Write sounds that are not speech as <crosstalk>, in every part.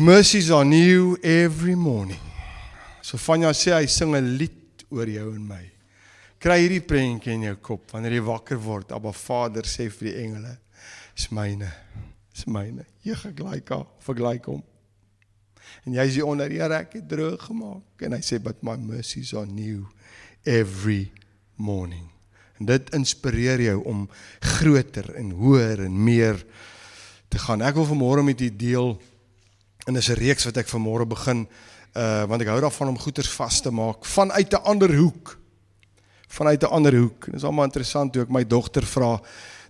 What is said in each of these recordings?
His mercies are new every morning. So Vanja sê hy sing 'n lied oor jou en my. Kry hierdie prentjie in jou kop wanneer jy wakker word. Abba Vader sê vir die engele, "Is myne. Is myne. Jy gelyk haar, vergelyk hom." En jy is die onder Here ek het droog gemaak en hy sê, "But my mercies are new every morning." En dit inspireer jou om groter en hoër en meer te gaan. Ek wil vanmôre met u deel en dis 'n reeks wat ek vanmôre begin uh want ek hou daarvan om goeders vas te maak vanuit 'n ander hoek. Vanuit 'n ander hoek. Dis almal interessant toe ek my dogter vra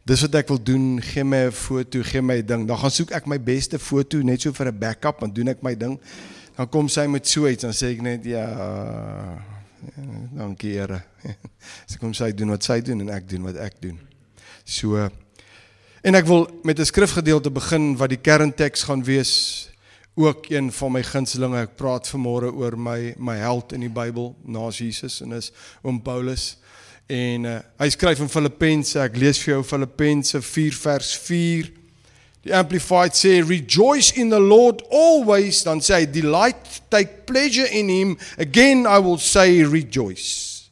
dis wat ek wil doen, gee my 'n foto, gee my 'n ding. Dan gaan soek ek my beste foto net so vir 'n backup en doen ek my ding. Dan kom sy met so iets dan sê ek net ja, dankie Here. <laughs> Sy kom sy doen wat sy doen en ek doen wat ek doen. So en ek wil met 'n skrifgedeelte begin wat die kernteks gaan wees ook een van my gunstelinge. Ek praat vanmôre oor my my held in die Bybel, na Jesus en is oom Paulus. En uh, hy skryf in Filippense, ek lees vir jou Filippense 4 vers 4. Die amplified sê rejoice in the Lord always, dan sê hy delight, take pleasure in him. Again I will say rejoice.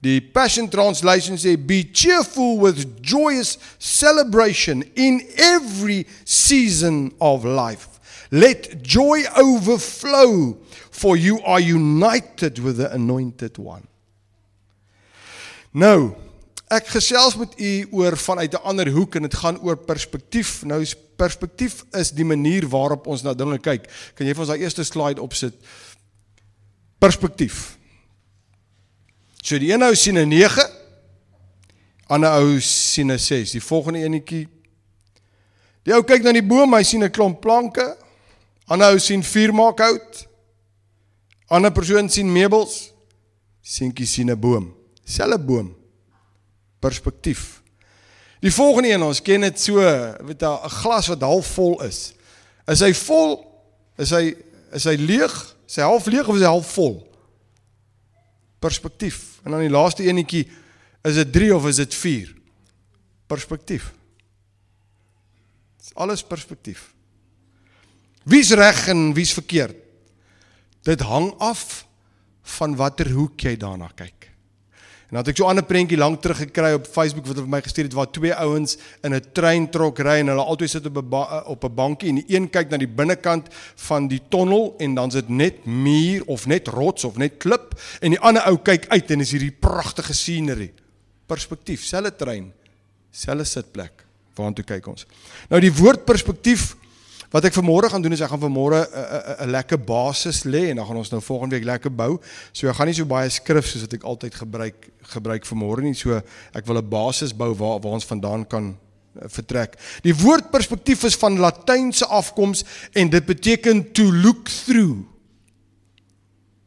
Die Passion Translation sê be cheerful with joyous celebration in every season of life. Let joy overflow, for you are united with the anointed one. Nou, ek gesels met u oor vanuit 'n ander hoek en dit gaan oor perspektief. Nou perspektief is die manier waarop ons na dinge kyk. Kan jy vir ons daai eerste slide opsit? Perspektief. So die een ou sien 'n 9, ander ou sien 'n 6. Die volgende enetjie. Die ou kyk na die boom, hy sien 'n klomp planke. Ander ou sien vuur maak hout. Ander persoon sien meubels. Seentjie sien 'n boom. Selfe boom. Perspektief. Die volgende een, ons ken dit so, weet 'n glas wat halfvol is. Is hy vol? Is hy is hy leeg? Is hy half leeg of is hy half vol? Perspektief. En dan die laaste enetjie, is dit 3 of is dit 4? Perspektief. Dis alles perspektief. Wie's reg en wie's verkeerd? Dit hang af van watter hoek jy daarna kyk. En dan het ek so 'n ander prentjie lank terug gekry op Facebook wat vir my gestuur het waar twee ouens in 'n trein trok ry en hulle albei sit op 'n op 'n bankie en die een kyk na die binnekant van die tonnel en dan sit net muur of net rots of net klip en die ander ou kyk uit en is hierdie pragtige scenery. Perspektief, selfe trein, selfe sitplek. Waartoe kyk ons? Nou die woord perspektief Wat ek vanmôre gaan doen is ek gaan vanmôre 'n lekker basis lê en dan gaan ons nou volgende week lekker bou. So ek gaan nie so baie skrif soos wat ek altyd gebruik gebruik vanmôre nie. So ek wil 'n basis bou waar waar ons vandaan kan eh, vertrek. Die woord perspektief is van Latynse afkoms en dit beteken to look through.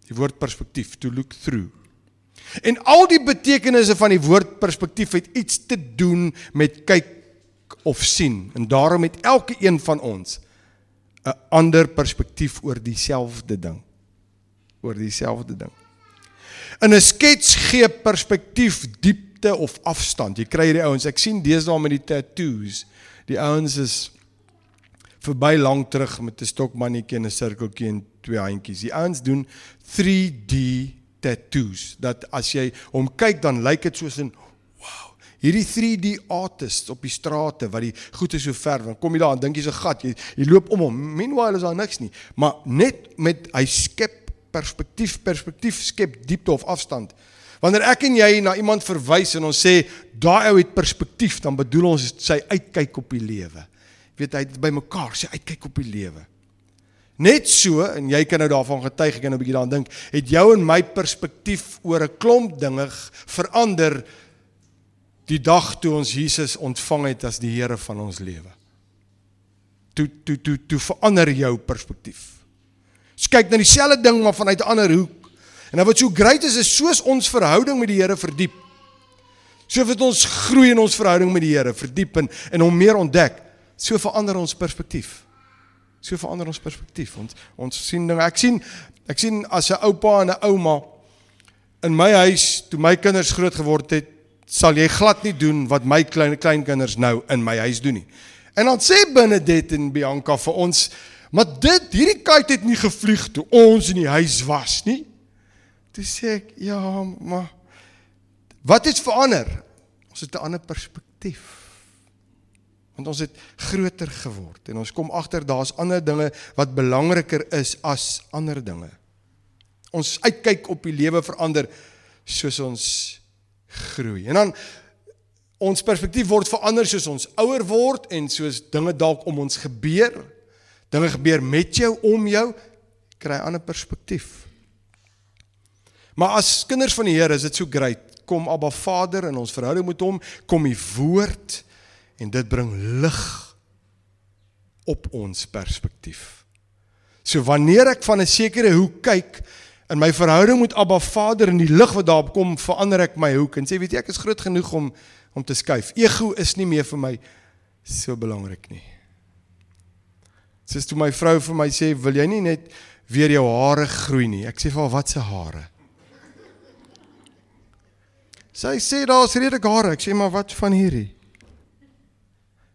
Die woord perspektief, to look through. En al die betekenisse van die woord perspektief het iets te doen met kyk of sien. En daarom het elke een van ons 'n ander perspektief oor dieselfde ding. Oor dieselfde ding. In 'n skets gee perspektief diepte of afstand. Jy kry hierdie ouens, ek sien deesdae met die tattoos. Die ouens is verby lank terug met 'n stokmannetjie en 'n sirkeltjie en twee handjies. Die ouens doen 3D tattoos. Dat as jy hom kyk dan lyk dit soos 'n hierdie 3D artists op die strate wat die goed is so ver, dan kom jy daar en dink jy's 'n gat. Jy jy loop om hom. Meanwhile is daar niks nie. Maar net met hy skep perspektief, perspektief skep diepte of afstand. Wanneer ek en jy na iemand verwys en ons sê daai ou het perspektief, dan bedoel ons sy uitkyk op die lewe. Jy weet hy het by mekaar sy uitkyk op die lewe. Net so en jy kan nou daarvan getuig, ek kan nou 'n bietjie daaraan dink, het jou en my perspektief oor 'n klomp dinge verander die dag toe ons Jesus ontvang het as die Here van ons lewe. Toe toe toe toe verander jou perspektief. Jy kyk na dieselfde ding maar vanuit 'n ander hoek. En wat so great is is soos ons verhouding met die Here verdiep. So wat ons groei in ons verhouding met die Here, verdiep en en hom meer ontdek, so verander ons perspektief. So verander ons perspektief. Ons ons sien dinge. Ek sien ek sien as 'n oupa en 'n ouma in my huis toe my kinders groot geword het, sal jy glad nie doen wat my klein kleinkinders nou in my huis doen nie. En dan sê Benedette en Bianca vir ons, Maar dit hierdie kite het nie gevlieg toe ons in die huis was nie. Toe sê ek, ja, maar wat het verander? Ons het 'n ander perspektief. Want ons het groter geword en ons kom agter daar's ander dinge wat belangriker is as ander dinge. Ons uitkyk op die lewe verander soos ons groei. En dan ons perspektief word verander soos ons ouer word en soos dinge dalk om ons gebeur. Dinge gebeur met jou om jou kry 'n ander perspektief. Maar as kinders van die Here is dit so great. Kom Abba Vader in ons verhouding met hom, kom die woord en dit bring lig op ons perspektief. So wanneer ek van 'n sekere hoek kyk in my verhouding met Abba Vader en die lig wat daarop kom, verander ek my hoek en sê weet jy ek is groot genoeg om om te skuif. Ego is nie meer vir my so belangrik nie. Sies toe my vrou vir my sê, "Wil jy nie net weer jou hare groei nie?" Ek sê vir haar, "Wat se hare?" Sy sê daar's redelik hare. Ek sê, "Maar wat van hierdie?"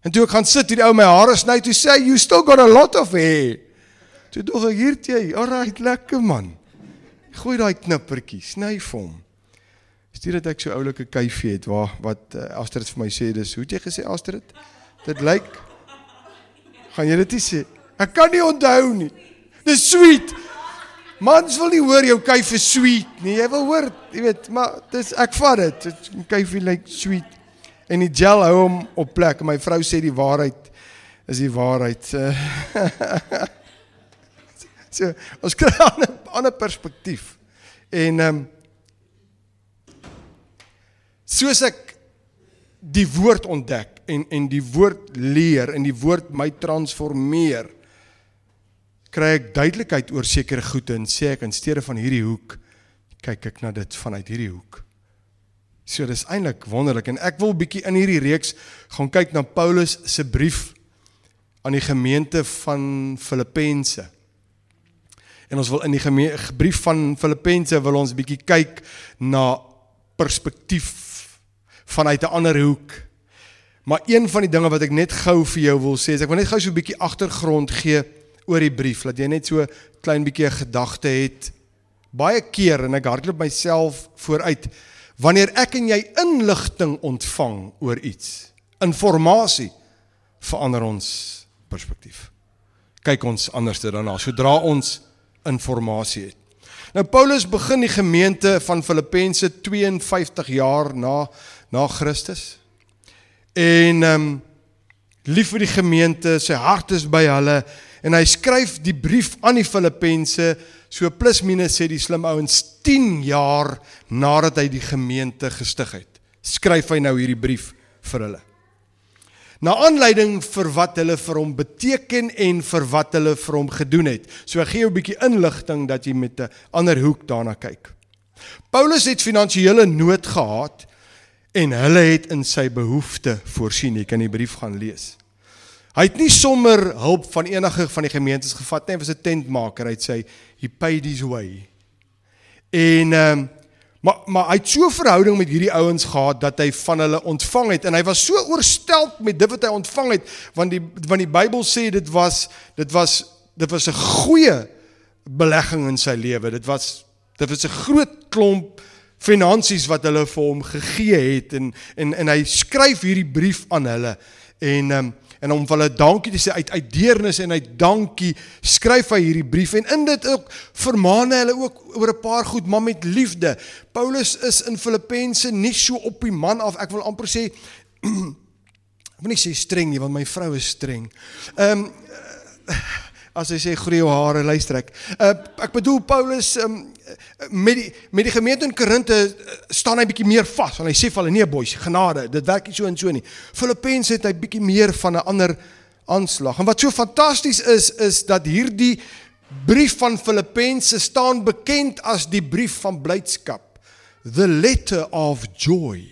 En toe ek gaan sit hier ou my hare sny, toe sê hy, "You still got a lot of hair." Toe dog ek hier jy, "Alright, lekker man." Gooi daai knippertjie, sny vir hom. Stuur dit ek so oulike kuifie het waar wat uh, Astrid vir my sê dis hoe het jy gesê Astrid? Dit lyk gaan jy dit sê? Ek kan nie onthou nie. Dis sweet. Mans wil nie hoor jou kuif is sweet nie. Jy wil hoor, jy weet, maar dis ek vat dit. Dit kuifie lyk sweet. En die gel hou hom op plek. My vrou sê die waarheid is die waarheid. <laughs> so, ons <laughs> kry 'n ander perspektief. En ehm um, soos ek die woord ontdek en en die woord leer en die woord my transformeer kry ek duidelikheid oor sekere goede en sê ek in steede van hierdie hoek kyk ek na dit vanuit hierdie hoek. So dis eintlik wonderlik en ek wil bietjie in hierdie reeks gaan kyk na Paulus se brief aan die gemeente van Filippense. En ons wil in die brief van Filippense wil ons bietjie kyk na perspektief vanuit 'n ander hoek. Maar een van die dinge wat ek net gou vir jou wil sê is ek wil net gou so 'n bietjie agtergrond gee oor die brief, dat jy net so klein bietjie 'n gedagte het. Baie keer en ek hardloop myself vooruit wanneer ek en jy inligting ontvang oor iets, inligting verander ons perspektief. Kyk ons anders daarna sodra ons inligting het. Nou Paulus begin die gemeente van Filippense 52 jaar na na Christus. En ehm um, lief vir die gemeente, sy hart is by hulle en hy skryf die brief aan die Filippense so plus minus sê die slim ouens 10 jaar nadat hy die gemeente gestig het. Skryf hy nou hierdie brief vir hulle. Na aanleiding vir wat hulle vir hom beteken en vir wat hulle vir hom gedoen het. So ek gee jou 'n bietjie inligting dat jy met 'n ander hoek daarna kyk. Paulus het finansiële nood gehad en hulle het in sy behoefte voorsien. Jy kan die brief gaan lees. Hy het nie sommer hulp van enige van die gemeentes gevat nie, hy was 'n tentmaker, hy sê he paid his way. En ehm um, maar maar hy het so 'n verhouding met hierdie ouens gehad dat hy van hulle ontvang het. En hy was so oorstel met dit wat hy ontvang het want die want die Bybel sê dit was dit was dit was 'n goeie belegging in sy lewe. Dit was dit was 'n groot klomp finansies wat hulle vir hom gegee het. En en en hy skryf hierdie brief aan hulle. En um, en om hulle dankie te sê uit uit deernis en uit dankie skryf hy hierdie brief en in dit ook vermaan hy hulle ook oor 'n paar goed maar met liefde. Paulus is in Filippense nie so op die man af. Ek wil amper sê <clears throat> ek wil nie sê streng nie want my vrou is streng. Ehm um, as hy sê groei jou hare luister ek. Uh, ek bedoel Paulus um, met die met die gemeente in Korinte uh, staan hy bietjie meer vas want hy sê vir hulle nee boys genade dit werk nie so en so nie. Filippense het hy bietjie meer van 'n ander aanslag. En wat so fantasties is is dat hierdie brief van Filippense staan bekend as die brief van blydskap. The letter of joy.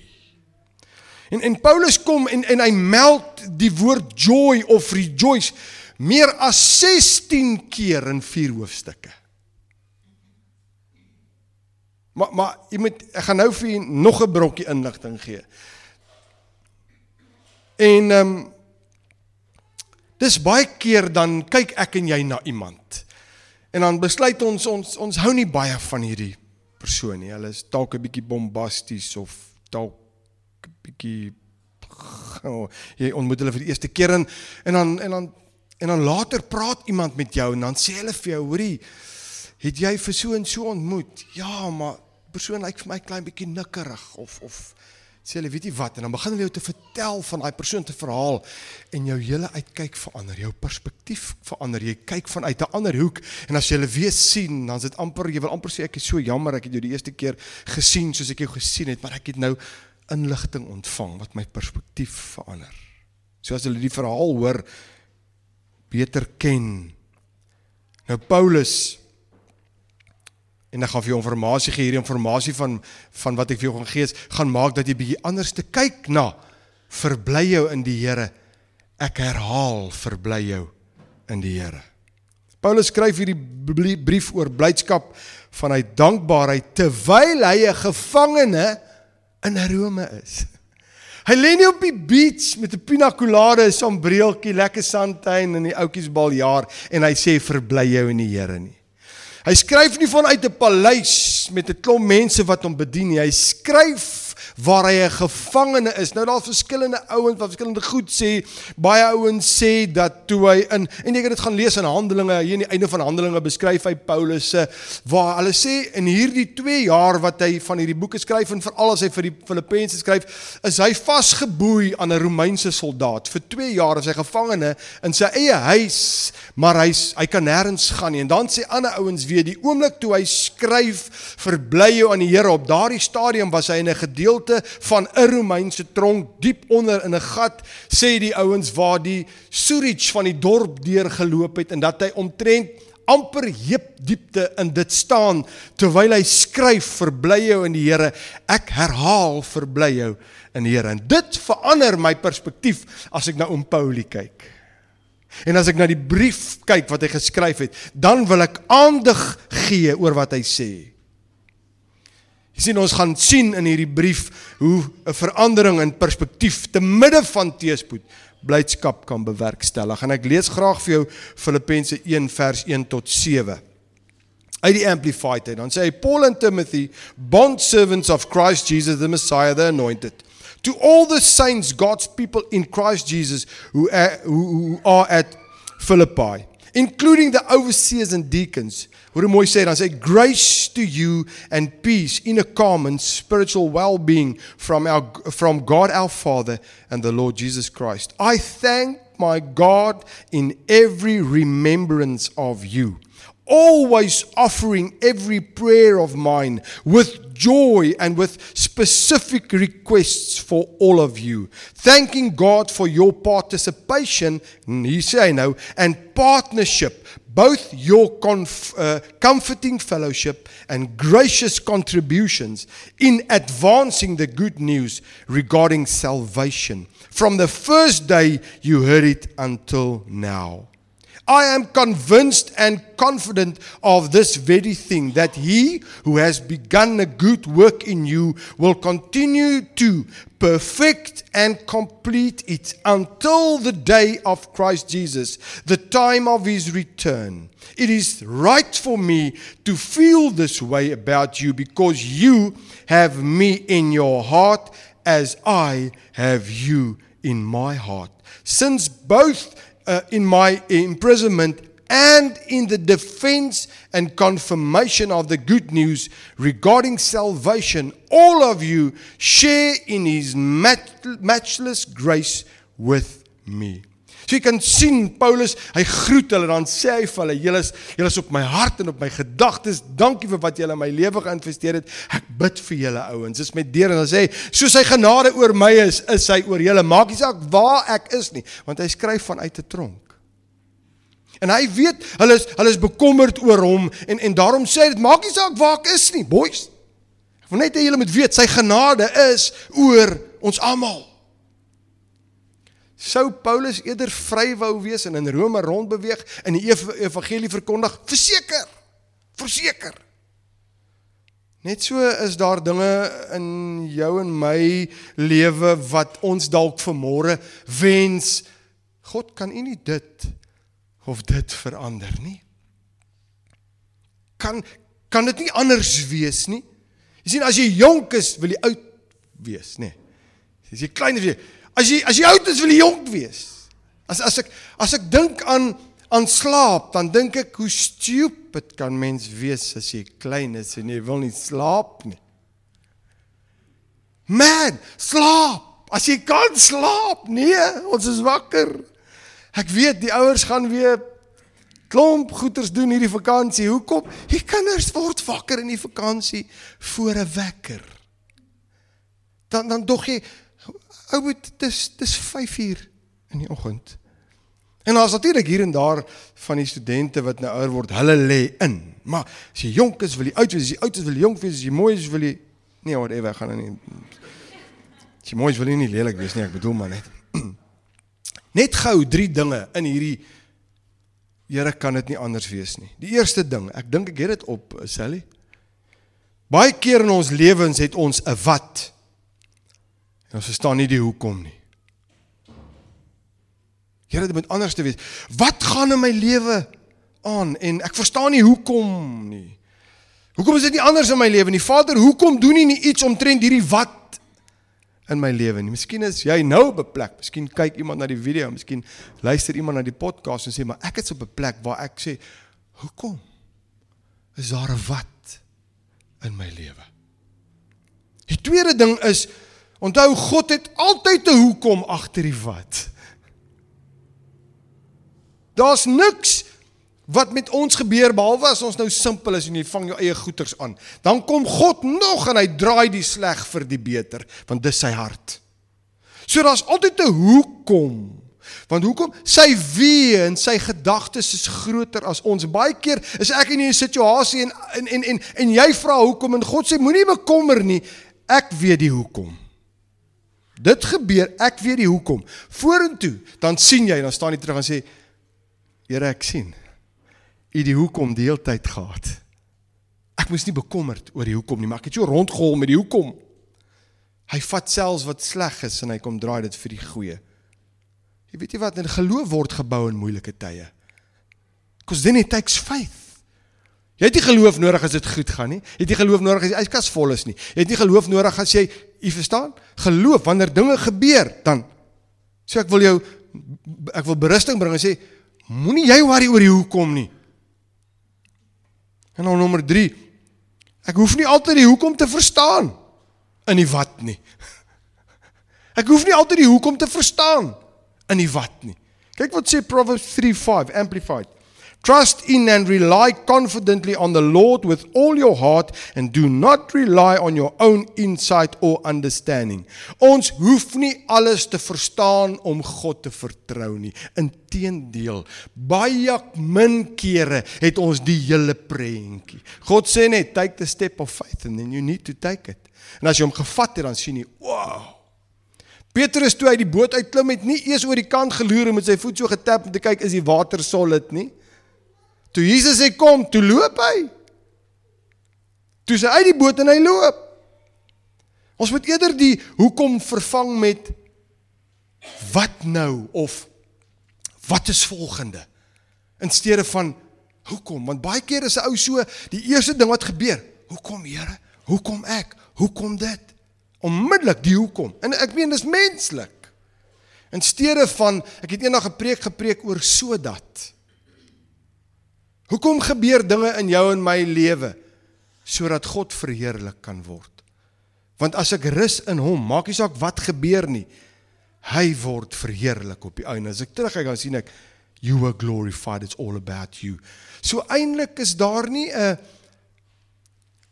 En en Paulus kom en en hy meld die woord joy of rejoice meer as 16 keer in vier hoofstukke. Maar maar jy moet ek gaan nou vir jy nog 'n brokkie inligting gee. En ehm um, Dis baie keer dan kyk ek en jy na iemand. En dan besluit ons ons ons hou nie baie van hierdie persoon nie. Hulle is dalk 'n bietjie bombasties of dalk 'n bietjie oh, jy ontmoet hulle vir die eerste keer en en dan en dan en dan later praat iemand met jou en dan sê hulle vir jou, hoorie, het jy vir so en so ontmoet? Ja, maar persoon lyk vir my klein bietjie nikkerig of of sê hulle weet jy wat en dan begin hulle jou te vertel van daai persoon te verhaal en jou hele uitkyk verander, jou perspektief verander. Jy kyk vanuit 'n ander hoek en as jy hulle weer sien, dan is dit amper jy wil amper sê ek is so jammer ek het jou die eerste keer gesien soos ek jou gesien het, maar ek het nou inligting ontvang wat my perspektief verander. So as hulle die verhaal hoor beter ken. Nou Paulus en ek gaan vir jou inligting gee hierdie inligting van van wat ek vir jou gaan gee gaan maak dat jy bietjie anders te kyk na verbly jou in die Here. Ek herhaal verbly jou in die Here. Paulus skryf hierdie brief oor blydskap vanuit dankbaarheid terwyl hy 'n gevangene in Rome is. Hy lê nie op die beach met 'n pina colada, 'n sombreeltjie, lekker sandtuin en die ouetjies baljaar en hy sê verbly jou in die Here nie. Hy skryf nie vanuit 'n paleis met 'n klomp mense wat hom bedien nie. Hy skryf waar hy 'n gevangene is. Nou daar's verskillende ouens wat verskillende goed sê. Baie ouens sê dat toe hy in en jy kan dit gaan lees in Handelinge, hier in die einde van Handelinge beskryf hy Paulus se waar hulle sê in hierdie 2 jaar wat hy van hierdie boeke skryf en veral as hy vir die Filippense skryf, is hy vasgeboei aan 'n Romeinse soldaat. Vir 2 jaar is hy gevangene in sy eie huis, maar hy's hy kan nêrens gaan nie. En dan sê ander ouens weer die oomblik toe hy skryf verbly jou aan die Here op daardie stadium was hy in 'n gedeelte gedeelte van 'n Romeinse tronk diep onder in 'n gat sê die ouens waar die Surich van die dorp deur geloop het en dat hy omtrent amper heep diepte in dit staan terwyl hy skryf verbly jou in die Here ek herhaal verbly jou in die Here. En dit verander my perspektief as ek na oom Paulie kyk. En as ek na die brief kyk wat hy geskryf het dan wil ek aandag gee oor wat hy sê Jy sien ons gaan sien in hierdie brief hoe 'n verandering in perspektief te midde van teëspoed blydskap kan bewerkstellig. En ek lees graag vir jou Filippense 1 vers 1 tot 7. Uit die amplified en dan sê hy Paul and Timothy, bond servants of Christ Jesus the Messiah the anointed, to all the saints God's people in Christ Jesus who are, who are at Philippi, including the overseers and deacons. Hoe mooi sê dan sê grace to you and peace in a common spiritual well-being from our from God our Father and the Lord Jesus Christ. I thank my God in every remembrance of you always offering every prayer of mine with joy and with specific requests for all of you, thanking God for your participation, he say now, and partnership, both your conf, uh, comforting fellowship and gracious contributions in advancing the good news regarding salvation from the first day you heard it until now. I am convinced and confident of this very thing that he who has begun a good work in you will continue to perfect and complete it until the day of Christ Jesus, the time of his return. It is right for me to feel this way about you because you have me in your heart as I have you in my heart. Since both uh, in my imprisonment and in the defense and confirmation of the good news regarding salvation, all of you share in his matchless grace with me. So jy kan sien Paulus, hy groet hulle dan sê hy vir hulle, julle is julle is op my hart en op my gedagtes. Dankie vir wat julle in my lewe geïnvesteer het. Ek bid vir julle ouens. Dis met deur en dan sê soos sy genade oor my is, is hy oor julle. Maak nie saak waar ek is nie, want hy skryf vanuit 'n tronk. En hy weet hulle is hulle is bekommerd oor hom en en daarom sê hy dit maak nie saak waar ek is nie, boys. Ek wil net hê julle moet weet sy genade is oor ons almal. Sou Paulus eerder vry wou wees en in Rome rondbeweeg en die evangelie verkondig? Verseker. Verseker. Net so is daar dinge in jou en my lewe wat ons dalk vermôre wens God kan U nie dit of dit verander nie. Kan kan dit nie anders wees nie? Jy sien as jy jonk is, wil jy oud wees, nê? Nee. As jy klein is, as jy as jy oud is, wil jy jonk wees. As as ek as ek dink aan aan slaap, dan dink ek hoe stupid kan mens wees as jy klein is en jy wil nie slaap nie. Man, slaap. As jy kan slaap, nee, ons is wakker. Ek weet die ouers gaan weer klomp goeders doen hierdie vakansie. Hoekom? Die kinders word wakker in die vakansie voor 'n wekker. Dan dan dog jy ou moet dis dis 5 uur in die oggend. En daar's natuurlik hier en daar van die studente wat nou ouer word, hulle lê in. Maar as jy jonk is, wil jy oud wees, as jy oud is, wil jy jonk wees, as jy mooi is, wil jy nee, whatever, gaan nou nie. As jy mooi is, wil jy nie lelik wees nie, ek bedoel maar net. <clears throat> Net gou drie dinge in hierdie Here kan dit nie anders wees nie. Die eerste ding, ek dink ek het dit op Sally. Baie keer in ons lewens het ons 'n wat. En ons verstaan nie die hoekom nie. Here, dit moet anders te wees. Wat gaan in my lewe aan en ek verstaan nie hoekom nie. Hoekom is dit nie anders in my lewe nie? Vader, hoekom doen U nie iets omtrent hierdie wat in my lewe nie. Miskien is jy nou op 'n plek, miskien kyk iemand na die video, miskien luister iemand na die podcast en sê maar ek is op 'n plek waar ek sê, "Hoekom? Is daar 'n wat in my lewe?" Die tweede ding is onthou God het altyd 'n hoekom agter die wat. Daar's niks wat met ons gebeur behalwe as ons nou simpel is en jy vang jou eie goeters aan. Dan kom God nog en hy draai die sleg vir die beter, want dis sy hart. So daar's altyd 'n hoekom. Want hoekom? Sy wie en sy gedagtes is groter as ons. Baie keer is ek in 'n situasie en en en en, en jy vra hoekom en God sê moenie bekommer nie. Ek weet die hoekom. Dit gebeur, ek weet die hoekom. Vorentoe, dan sien jy, dan staan jy terug en sê Here, ek sien u die hoekom die hele tyd gehad. Ek moes nie bekommerd oor die hoekom nie, maar ek het so rondgehol met die hoekom. Hy vat selfs wat sleg is en hy kom draai dit vir die goeie. Jy weet jy wat, 'n geloof word gebou in moeilike tye. Because then it takes faith. Jy het nie geloof nodig as dit goed gaan nie. Jy het nie geloof nodig as die yskas vol is nie. Jy het nie geloof nodig as jy, jy verstaan? Geloof wanneer dinge gebeur, dan sê so ek wil jou ek wil berusting bring en sê moenie jy worry oor die hoekom nie. En dan nommer 3. Ek hoef nie altyd die hoekom te verstaan in die wat nie. <laughs> Ek hoef nie altyd die hoekom te verstaan in die wat nie. Kyk wat sê Proverbs 3:5 amplified. Trust in and rely confidently on the Lord with all your heart and do not rely on your own insight or understanding. Ons hoef nie alles te verstaan om God te vertrou nie. Inteendeel, baie min kere het ons die hele prentjie. God sê net take the step of faith and then you need to take it. En as jy hom gevat het dan sien jy, wow. Petrus toe uit die boot uitklim het nie eers oor die kant geloer en met sy voet so getap om te kyk is die water solid nie. Toe Jesus sê kom, toe loop hy. Toe sy uit die boot en hy loop. Ons moet eerder die hoekom vervang met wat nou of wat is volgende? In steede van hoekom? Want baie keer is 'n ou so die eerste ding wat gebeur hoekom Here? Hoekom ek? Hoekom dit? Onmiddellik die hoekom. En ek meen dis menslik. In steede van ek het eendag 'n preek gepreek oor sodat Hoekom gebeur dinge in jou en my lewe sodat God verheerlik kan word? Want as ek rus in hom, maak nie saak wat gebeur nie, hy word verheerlik op die einde. As ek terugkyk dan sien ek you are glorified it's all about you. So eintlik is daar nie 'n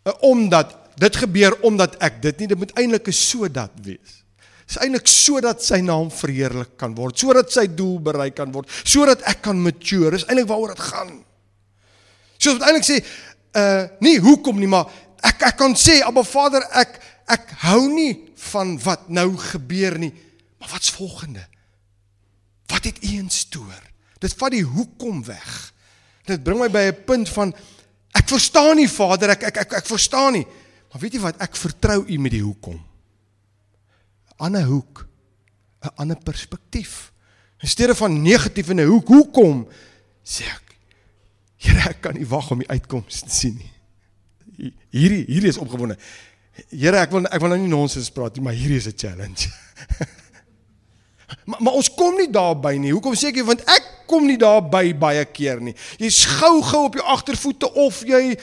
'n omdat dit gebeur omdat ek dit nie, dit moet eintlik 'n sodat wees. Dis eintlik sodat sy naam verheerlik kan word, sodat sy doel bereik kan word, sodat ek kan mature. Dis eintlik waaroor dit gaan. Soos wat eintlik sê, uh nie hoekom nie, maar ek ek kan sê, Abba Vader, ek ek hou nie van wat nou gebeur nie, maar wat's volgende? Wat het U instoor? Dit vat die hoekom weg. Dit bring my by 'n punt van ek verstaan nie Vader, ek ek ek, ek verstaan nie. Maar weet jy wat? Ek vertrou U met die hoekom. 'n Ander hoek, 'n ander perspektief. In steede van negatief en hoe hoekom sê ek Here, ek kan nie wag om die uitkoms te sien nie. Hierdie hierdie is opgewonde. Here, ek wil ek wil nou nie nonsens praat nie, maar hierdie is 'n challenge. <laughs> maar, maar ons kom nie daarby nie. Hoekom sê ek jy want ek kom nie daarby baie keer nie. Jy's gou-gou op jou agtervoete of jy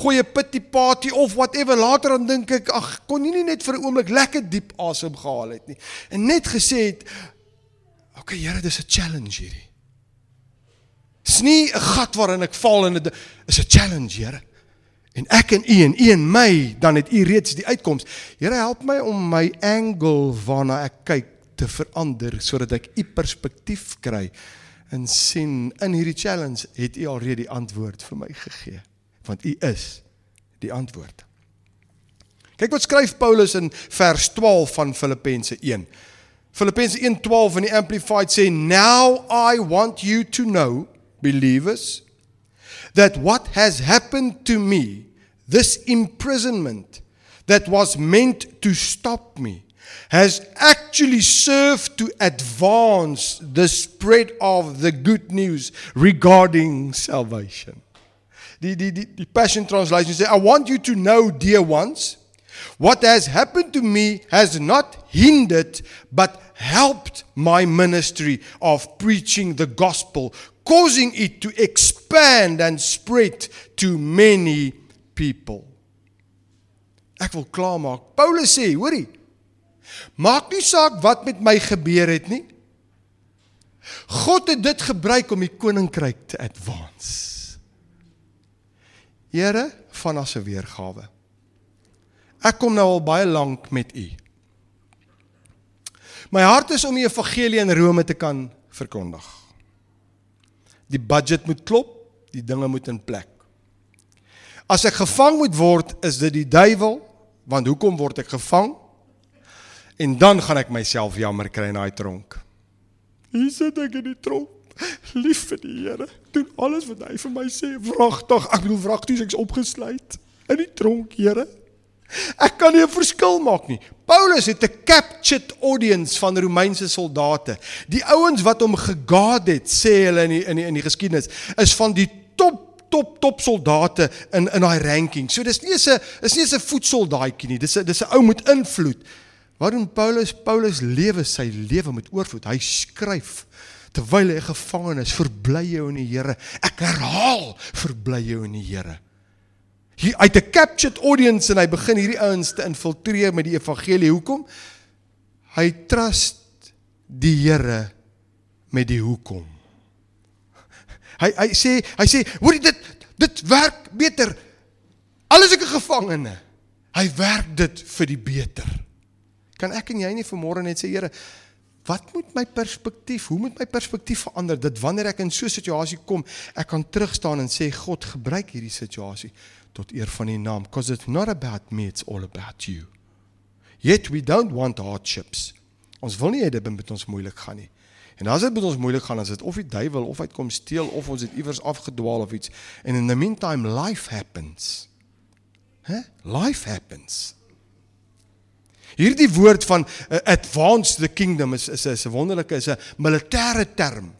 gooi 'n pity party of whatever. Later dan dink ek, ag, kon jy nie net vir 'n oomblik lekker diep asem gehaal het nie. En net gesê het, "Oké, okay, Here, dis 'n challenge hierdie." Dis nie 'n gat waarin ek val en dit is 'n challenge, Here. En ek en u en u en my, dan het u reeds die uitkoms. Here, help my om my angle waarna ek kyk te verander sodat ek u perspektief kry en sien in hierdie challenge het u alreeds die antwoord vir my gegee. Want u is die antwoord. Kyk wat skryf Paulus in vers 12 van Filippense 1. Filippense 1:12 in die Amplified sê now I want you to know believers, that what has happened to me, this imprisonment that was meant to stop me, has actually served to advance the spread of the good news regarding salvation. The, the, the, the Passion Translation says, I want you to know, dear ones, what has happened to me has not hindered but helped my ministry of preaching the gospel causing it to expand and spread to many people. Ek wil klaarmaak. Paulus sê, hoorie. Maak nie saak wat met my gebeur het nie. God het dit gebruik om die koninkryk te advance. Here, van as 'n weergawe. Ek kom nou al baie lank met u. My hart is om die evangelie in Rome te kan verkondig. Die budget moet klop, die dinge moet in plek. As ek gevang moet word, is dit die duiwel, want hoekom word ek gevang? En dan gaan ek myself jammer kry in daai tronk. Hier sit ek in die tronk. Lief vir die Here, doen alles wat hy vir my sê. Wragtig, ek bedoel wragtig, ek's opgesluit in die tronk, Here. Ek kan nie 'n verskil maak nie. Paulus het 'n captured audience van Romeinse soldate. Die ouens wat hom gegaad het, sê hulle in die, in die, in die geskiedenis, is van die top top top soldate in in daai ranking. So dis nie 'n is nie 'n voetsoldaatjie nie. Dis 'n dis 'n ou met invloed. Waarom Paulus Paulus lewe sy lewe met oorvloed. Hy skryf terwyl hy gevangen is, verbly jou in die Here. Ek herhaal, verbly jou in die Here. Hy uit 'n captured audience en hy begin hierdie ouens te infiltreer met die evangelie. Hoekom? Hy trust die Here met die hoekom. Hy hy sê hy sê hoor dit dit werk beter. Alles ek 'n gevangene. Hy werk dit vir die beter. Kan ek en jy nie vanmôre net sê Here, wat moet my perspektief, hoe moet my perspektief verander dat wanneer ek in so 'n situasie kom, ek kan terugstaan en sê God gebruik hierdie situasie tot eer van die naam because it's not about me it's all about you. Yet we don't want hardships. Ons wil nie hê dit moet ons moeilik gaan nie. En as dit met ons moeilik gaan as dit of die duiwel of uitkom steel of ons het iewers afgedwaal of iets. And in the meantime life happens. Hè? Huh? life happens. Hierdie woord van uh, advance the kingdom is is 'n wonderlike is 'n militêre term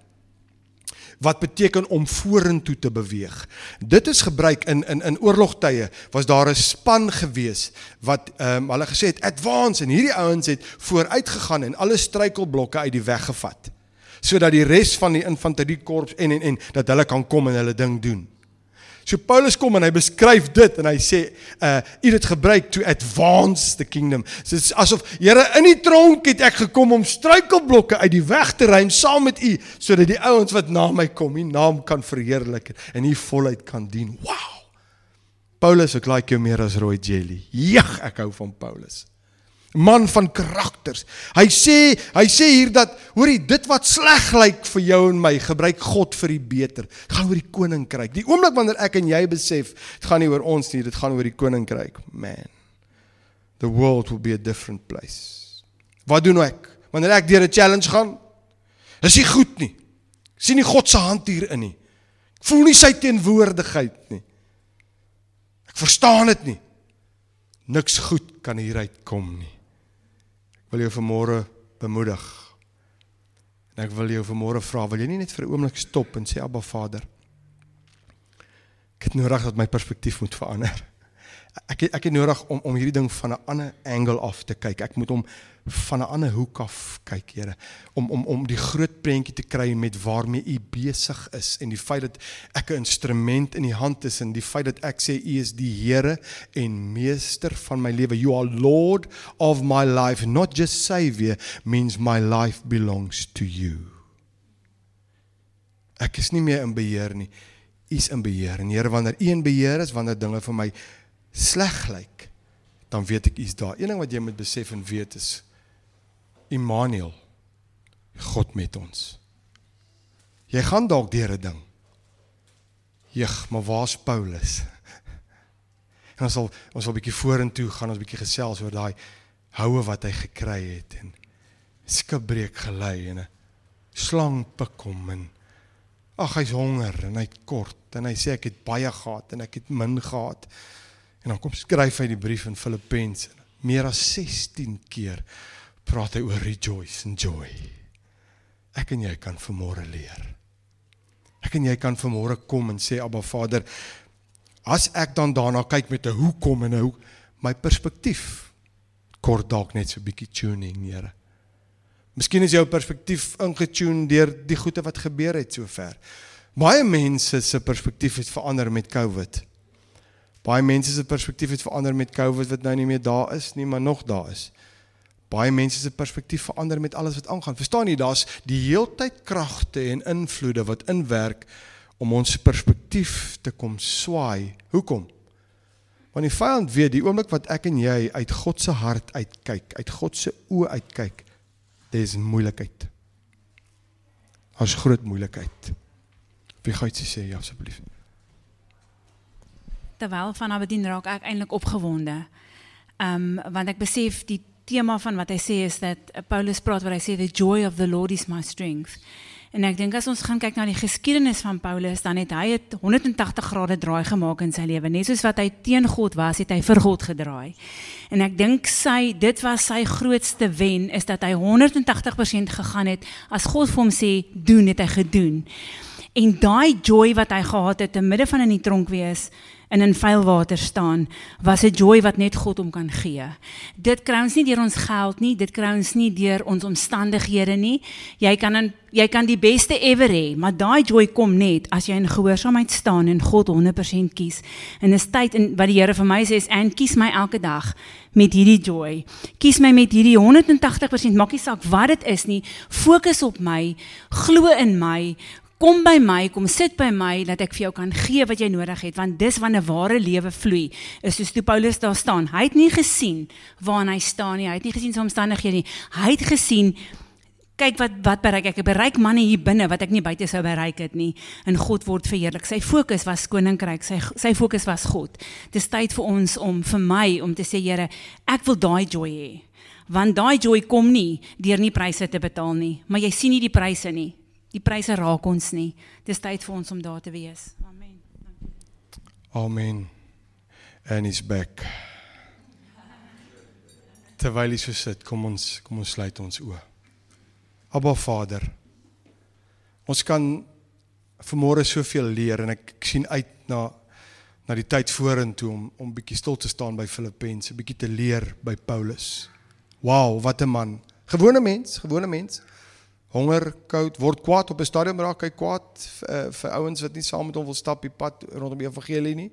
wat beteken om vorentoe te beweeg. Dit is gebruik in in in oorlogtye was daar 'n span gewees wat ehm um, hulle gesê het advance en hierdie ouens het vooruit gegaan en alle struikelblokke uit die weg gevat sodat die res van die infanteriekorps en en en dat hulle kan kom en hulle ding doen. So Paulus kom en hy beskryf dit en hy sê uh u het gebruik to advance the kingdom. So dit is asof Here in die tronk het ek gekom om struikelblokke uit die weg te ruim saam met u sodat die ouens wat na my kom, u naam kan verheerlik en u volheid kan dien. Wow. Paulus ek like jou meer as rooi jelly. Jag, ek hou van Paulus man van karakters. Hy sê, hy sê hier dat hoorie, dit wat sleg lyk vir jou en my, gebruik God vir die beter. Dit gaan oor die koninkryk. Die oomblik wanneer ek en jy besef, dit gaan nie oor ons nie, dit gaan oor die koninkryk. Man. The world will be a different place. Wat doen ek? Wanneer ek deur 'n challenge gaan, is nie goed nie. Sien nie God se hand hierin nie. Ek voel nie sy teenwoordigheid nie. Ek verstaan dit nie. Niks goed kan hieruit kom nie wil jou vanmôre bemoedig. En ek wil jou vanmôre vra, wil jy nie net vir 'n oomblik stop en sê Abba Vader, ek het nodig dat my perspektief moet verander. Ek ek het nodig om om hierdie ding van 'n ander angle af te kyk. Ek moet hom van 'n ander hoek af kyk, Here, om om om die groot prentjie te kry met waarmee U besig is en die feit dat ek 'n instrument in U hand is en die feit dat ek sê U is die Here en meester van my lewe. You are Lord of my life, not just savior means my life belongs to you. Ek is nie meer in beheer nie. U is in beheer. En Here, wanneer U in beheer is, wanneer dinge vir my sleg lyk, dan weet ek u's daar. Een ding wat jy moet besef en weet is Immanuel God met ons. Jy gaan dalk deur 'n ding. Jeg, maar waar's Paulus? <laughs> En ons sal ons 'n bietjie vorentoe gaan, ons bietjie gesels oor daai houe wat hy gekry het en skipbreek gelei en 'n slang pik hom en ag hy's honger en hy't kort en hy sê ek het baie gehad en ek het min gehad. En dan kom skryf hy die brief in Filippense. Meer as 16 keer praat hy oor rejoice and joy. Ek en jy kan vanmôre leer. Ek en jy kan vanmôre kom en sê Abba Vader, as ek dan daarna kyk met 'n hoekom en 'n hoe my perspektief kort dalk net so 'n bietjie tuning, Here. Miskien is jou perspektief ingetune deur die goeie wat gebeur het sover. Baie mense se perspektief het verander met COVID. Baie mense se perspektief het verander met COVID wat nou nie meer daar is nie, maar nog daar is. Baie mense se perspektief verander met alles wat aangaan. Verstaan jy, daar's die heeltyd kragte en invloede wat inwerk om ons perspektief te kom swaai. Hoekom? Want die vyand weet die oomblik wat ek en jy uit God se hart uitkyk, uit God se oë uitkyk, dis moeilikheid. Ons groot moeilikheid. Wie gaan dit sê asseblief? Terwyl van Abedin raak ek eintlik opgewonde. Ehm um, want ek besef die tema van wat hy sê is dat uh, Paulus praat waar hy sê the joy of the Lord is my strength. En ek dink as ons gaan kyk na die geskiedenis van Paulus, dan het hy 'n 180 grade draai gemaak in sy lewe. Net soos wat hy teen God was, het hy vir God gedraai. En ek dink sy dit was sy grootste wen is dat hy 180% gegaan het as God vir hom sê doen, het hy gedoen. En daai joy wat hy gehad het te midde van in die tronk wees, en in vuil water staan, was 'n joy wat net God hom kan gee. Dit kry ons nie deur ons geld nie, dit kry ons nie deur ons omstandighede nie. Jy kan in, jy kan die beste ever hê, maar daai joy kom net as jy in gehoorsaamheid staan en God 100% kies. En dis tyd en wat die Here vir my sê is en kies my elke dag met hierdie joy. Kies my met hierdie 180%, maak nie saak wat dit is nie. Fokus op my, glo in my, kom by my, kom sit by my dat ek vir jou kan gee wat jy nodig het want dis wanneer ware lewe vloei. Is soos toe Paulus daar staan. Hy het nie gesien waar hy staan nie. Hy het nie gesien sy omstandighede nie. Hy het gesien kyk wat wat bereik ek. Ek bereik manne hier binne wat ek nie buite sou bereik het nie. En God word verheerlik. Sy fokus was koninkryk. Sy sy fokus was God. Dis tyd vir ons om vir my om te sê Here, ek wil daai joy hê. Want daai joy kom nie deur nie pryse te betaal nie, maar jy sien nie die pryse nie. Die pryse raak ons nie. Dis tyd vir ons om daar te wees. Amen. Amen. And is back. Terwyl hy so sit, kom ons kom ons sluit ons oë. Abba Vader. Ons kan vanmôre soveel leer en ek, ek sien uit na na die tyd vorentoe om om bietjie stil te staan by Filippense, bietjie te leer by Paulus. Wow, wat 'n man. Gewone mens, gewone mens honger, koud, word kwaad op 'n stadium raak hy kwaad uh, vir ouens wat nie saam met hom wil stap die pad rondom die evangelie nie.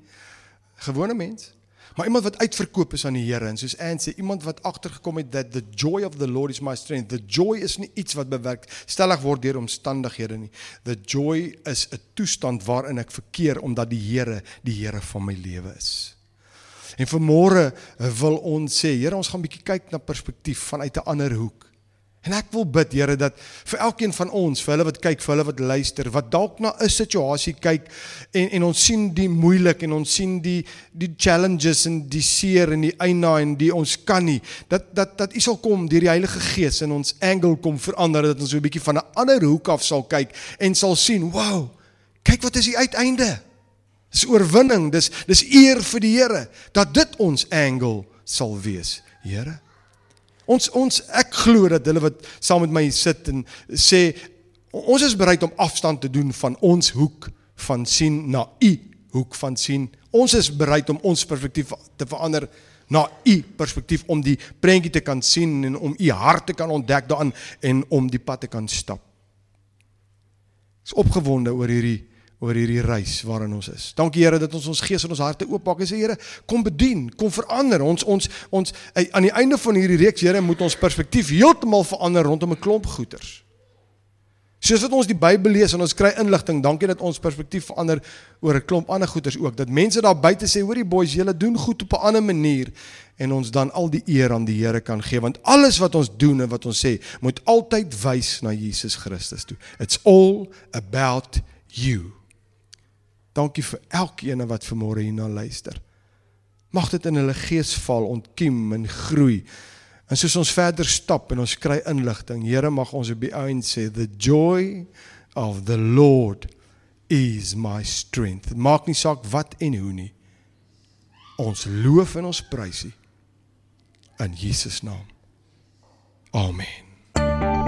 Gewone mens. Maar iemand wat uitverkoop is aan die Here en soos Anne sê, iemand wat agtergekom het that the joy of the Lord is my strength. The joy is nie iets wat bewerk stellig word deur omstandighede nie. The joy is 'n toestand waarin ek verkeer omdat die Here die Here van my lewe is. En vanmôre wil ons sê, Here, ons gaan 'n bietjie kyk na perspektief vanuit 'n ander hoek. En ek wil bid Here dat vir elkeen van ons, vir hulle wat kyk, vir hulle wat luister, wat dalk na 'n situasie kyk en en ons sien die moeilik en ons sien die die challenges en die seer en die eina en die ons kan nie. Dat dat dat U sal kom deur die Heilige Gees in ons angle kom verander dat ons so 'n bietjie van 'n ander hoek af sal kyk en sal sien, wow. Kyk wat is die uiteinde. Dis oorwinning, dis dis eer vir die Here dat dit ons angle sal wees. Here Ons ons ek glo dat hulle wat saam met my sit en sê Ons is bereid om afstand te doen van ons hoek van sien na u hoek van sien. Ons is bereid om ons perspektief te verander na u perspektief om die prentjie te kan sien en om u hart te kan ontdek daarin en om die pad te kan stap. Ek is opgewonde oor hierdie oor hierdie reis waarin ons is. Dankie Here dat ons ons gees en ons harte oopmaak en sê Here, kom bedien, kom verander. Ons ons ons aan die einde van hierdie reeks Here moet ons perspektief heeltemal verander rondom 'n klomp goeters. Soos wat ons die Bybel lees en ons kry inligting, dankie dat ons perspektief verander oor 'n klomp ander goeters ook. Dat mense daar buite sê, hoorie boys, julle doen goed op 'n ander manier en ons dan al die eer aan die Here kan gee want alles wat ons doen en wat ons sê, moet altyd wys na Jesus Christus toe. It's all about you. Dankie vir elkeen wat vanmôre hierna luister. Mag dit in hulle gees val, ontkiem en groei. En soos ons verder stap en ons kry inligting, Here mag ons op die einde sê the joy of the Lord is my strength. Maak nie saak wat en hoe nie. Ons loof en ons prys U in Jesus naam. Amen.